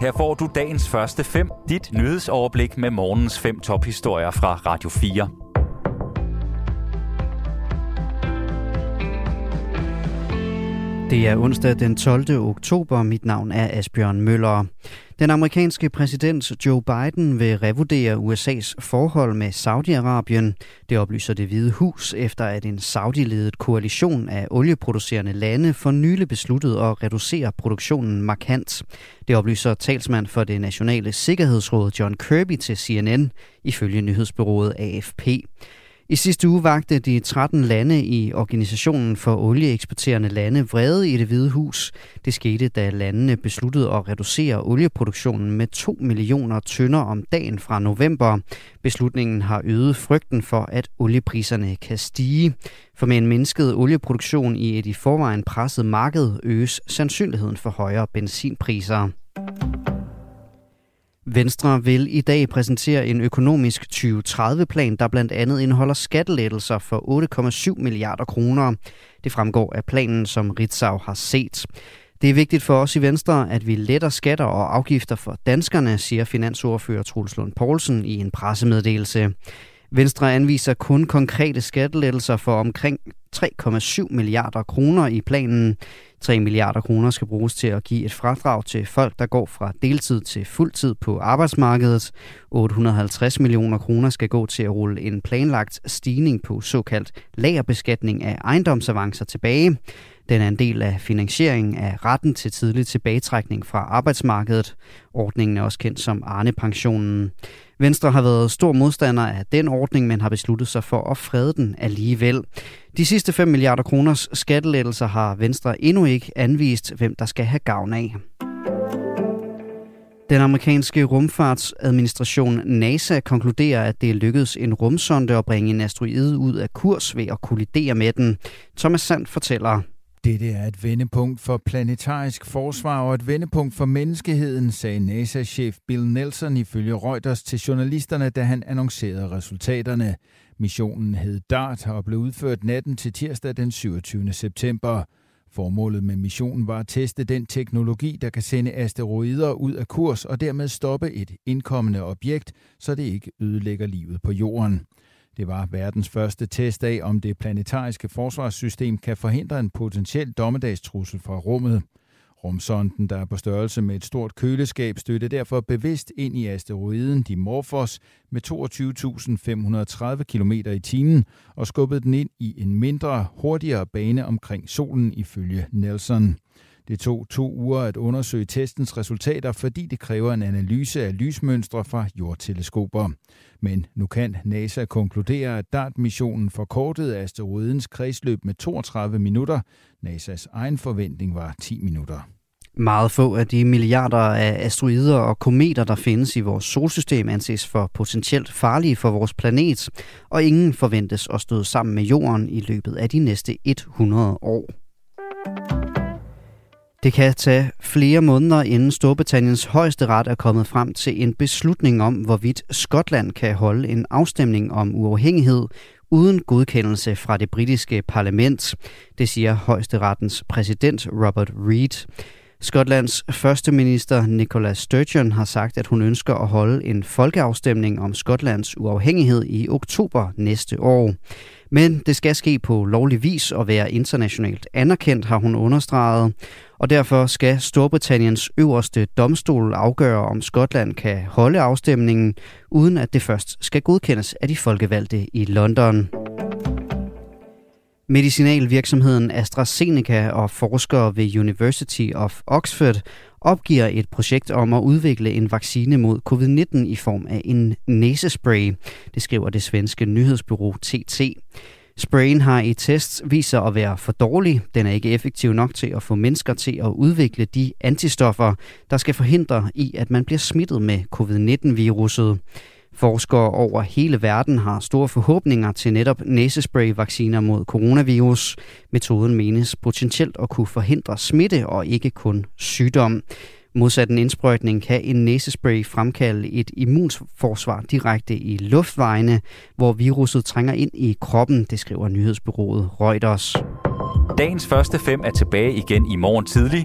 Her får du dagens første fem, dit nyhedsoverblik med morgens fem tophistorier fra Radio 4. Det er onsdag den 12. oktober. Mit navn er Asbjørn Møller. Den amerikanske præsident Joe Biden vil revurdere USA's forhold med Saudi-Arabien. Det oplyser det hvide hus, efter at en Saudi-ledet koalition af olieproducerende lande for nylig besluttede at reducere produktionen markant. Det oplyser talsmand for det nationale sikkerhedsråd John Kirby til CNN, ifølge nyhedsbyrået AFP. I sidste uge vagte de 13 lande i Organisationen for olieeksporterende lande vrede i det hvide hus. Det skete, da landene besluttede at reducere olieproduktionen med 2 millioner tønder om dagen fra november. Beslutningen har øget frygten for, at oliepriserne kan stige. For med en mindsket olieproduktion i et i forvejen presset marked øges sandsynligheden for højere benzinpriser. Venstre vil i dag præsentere en økonomisk 2030-plan, der blandt andet indeholder skattelettelser for 8,7 milliarder kroner. Det fremgår af planen, som Ritzau har set. Det er vigtigt for os i Venstre, at vi letter skatter og afgifter for danskerne, siger finansordfører Truls Lund Poulsen i en pressemeddelelse. Venstre anviser kun konkrete skattelettelser for omkring 3,7 milliarder kroner i planen. 3 milliarder kroner skal bruges til at give et fradrag til folk, der går fra deltid til fuldtid på arbejdsmarkedet. 850 millioner kroner skal gå til at rulle en planlagt stigning på såkaldt lagerbeskatning af ejendomsavancer tilbage. Den er en del af finansieringen af retten til tidlig tilbagetrækning fra arbejdsmarkedet. Ordningen er også kendt som Arne-pensionen. Venstre har været stor modstander af den ordning, men har besluttet sig for at frede den alligevel. De sidste 5 milliarder kroners skattelettelser har Venstre endnu ikke anvist, hvem der skal have gavn af. Den amerikanske rumfartsadministration NASA konkluderer, at det er lykkedes en rumsonde at bringe en asteroide ud af kurs ved at kollidere med den. Thomas Sand fortæller. Dette er et vendepunkt for planetarisk forsvar og et vendepunkt for menneskeheden, sagde NASA-chef Bill Nelson ifølge Reuters til journalisterne, da han annoncerede resultaterne. Missionen hed DART og blev udført natten til tirsdag den 27. september. Formålet med missionen var at teste den teknologi, der kan sende asteroider ud af kurs og dermed stoppe et indkommende objekt, så det ikke ødelægger livet på jorden. Det var verdens første test af, om det planetariske forsvarssystem kan forhindre en potentiel dommedagstrussel fra rummet. Rumsonden, der er på størrelse med et stort køleskab, stødte derfor bevidst ind i asteroiden Dimorphos med 22.530 km i timen og skubbede den ind i en mindre, hurtigere bane omkring solen ifølge Nelson. Det tog to uger at undersøge testens resultater, fordi det kræver en analyse af lysmønstre fra jordteleskoper. Men nu kan NASA konkludere, at DART-missionen forkortede asteroidens kredsløb med 32 minutter. NASA's egen forventning var 10 minutter. Meget få af de milliarder af asteroider og kometer, der findes i vores solsystem, anses for potentielt farlige for vores planet, og ingen forventes at støde sammen med jorden i løbet af de næste 100 år. Det kan tage flere måneder, inden Storbritanniens højeste ret er kommet frem til en beslutning om, hvorvidt Skotland kan holde en afstemning om uafhængighed uden godkendelse fra det britiske parlament. Det siger højesterettens præsident Robert Reid. Skotlands første minister Nicola Sturgeon har sagt, at hun ønsker at holde en folkeafstemning om Skotlands uafhængighed i oktober næste år. Men det skal ske på lovlig vis og være internationalt anerkendt, har hun understreget. Og derfor skal Storbritanniens øverste domstol afgøre, om Skotland kan holde afstemningen, uden at det først skal godkendes af de folkevalgte i London. Medicinalvirksomheden AstraZeneca og forskere ved University of Oxford opgiver et projekt om at udvikle en vaccine mod covid-19 i form af en næsespray. Det skriver det svenske nyhedsbureau TT. Sprayen har i tests vist sig at være for dårlig. Den er ikke effektiv nok til at få mennesker til at udvikle de antistoffer, der skal forhindre i, at man bliver smittet med covid-19-viruset. Forskere over hele verden har store forhåbninger til netop næsespray-vacciner mod coronavirus. Metoden menes potentielt at kunne forhindre smitte og ikke kun sygdom. Modsat en indsprøjtning kan en næsespray fremkalde et immunforsvar direkte i luftvejene, hvor viruset trænger ind i kroppen, det skriver nyhedsbyrået Reuters. Dagens første fem er tilbage igen i morgen tidlig.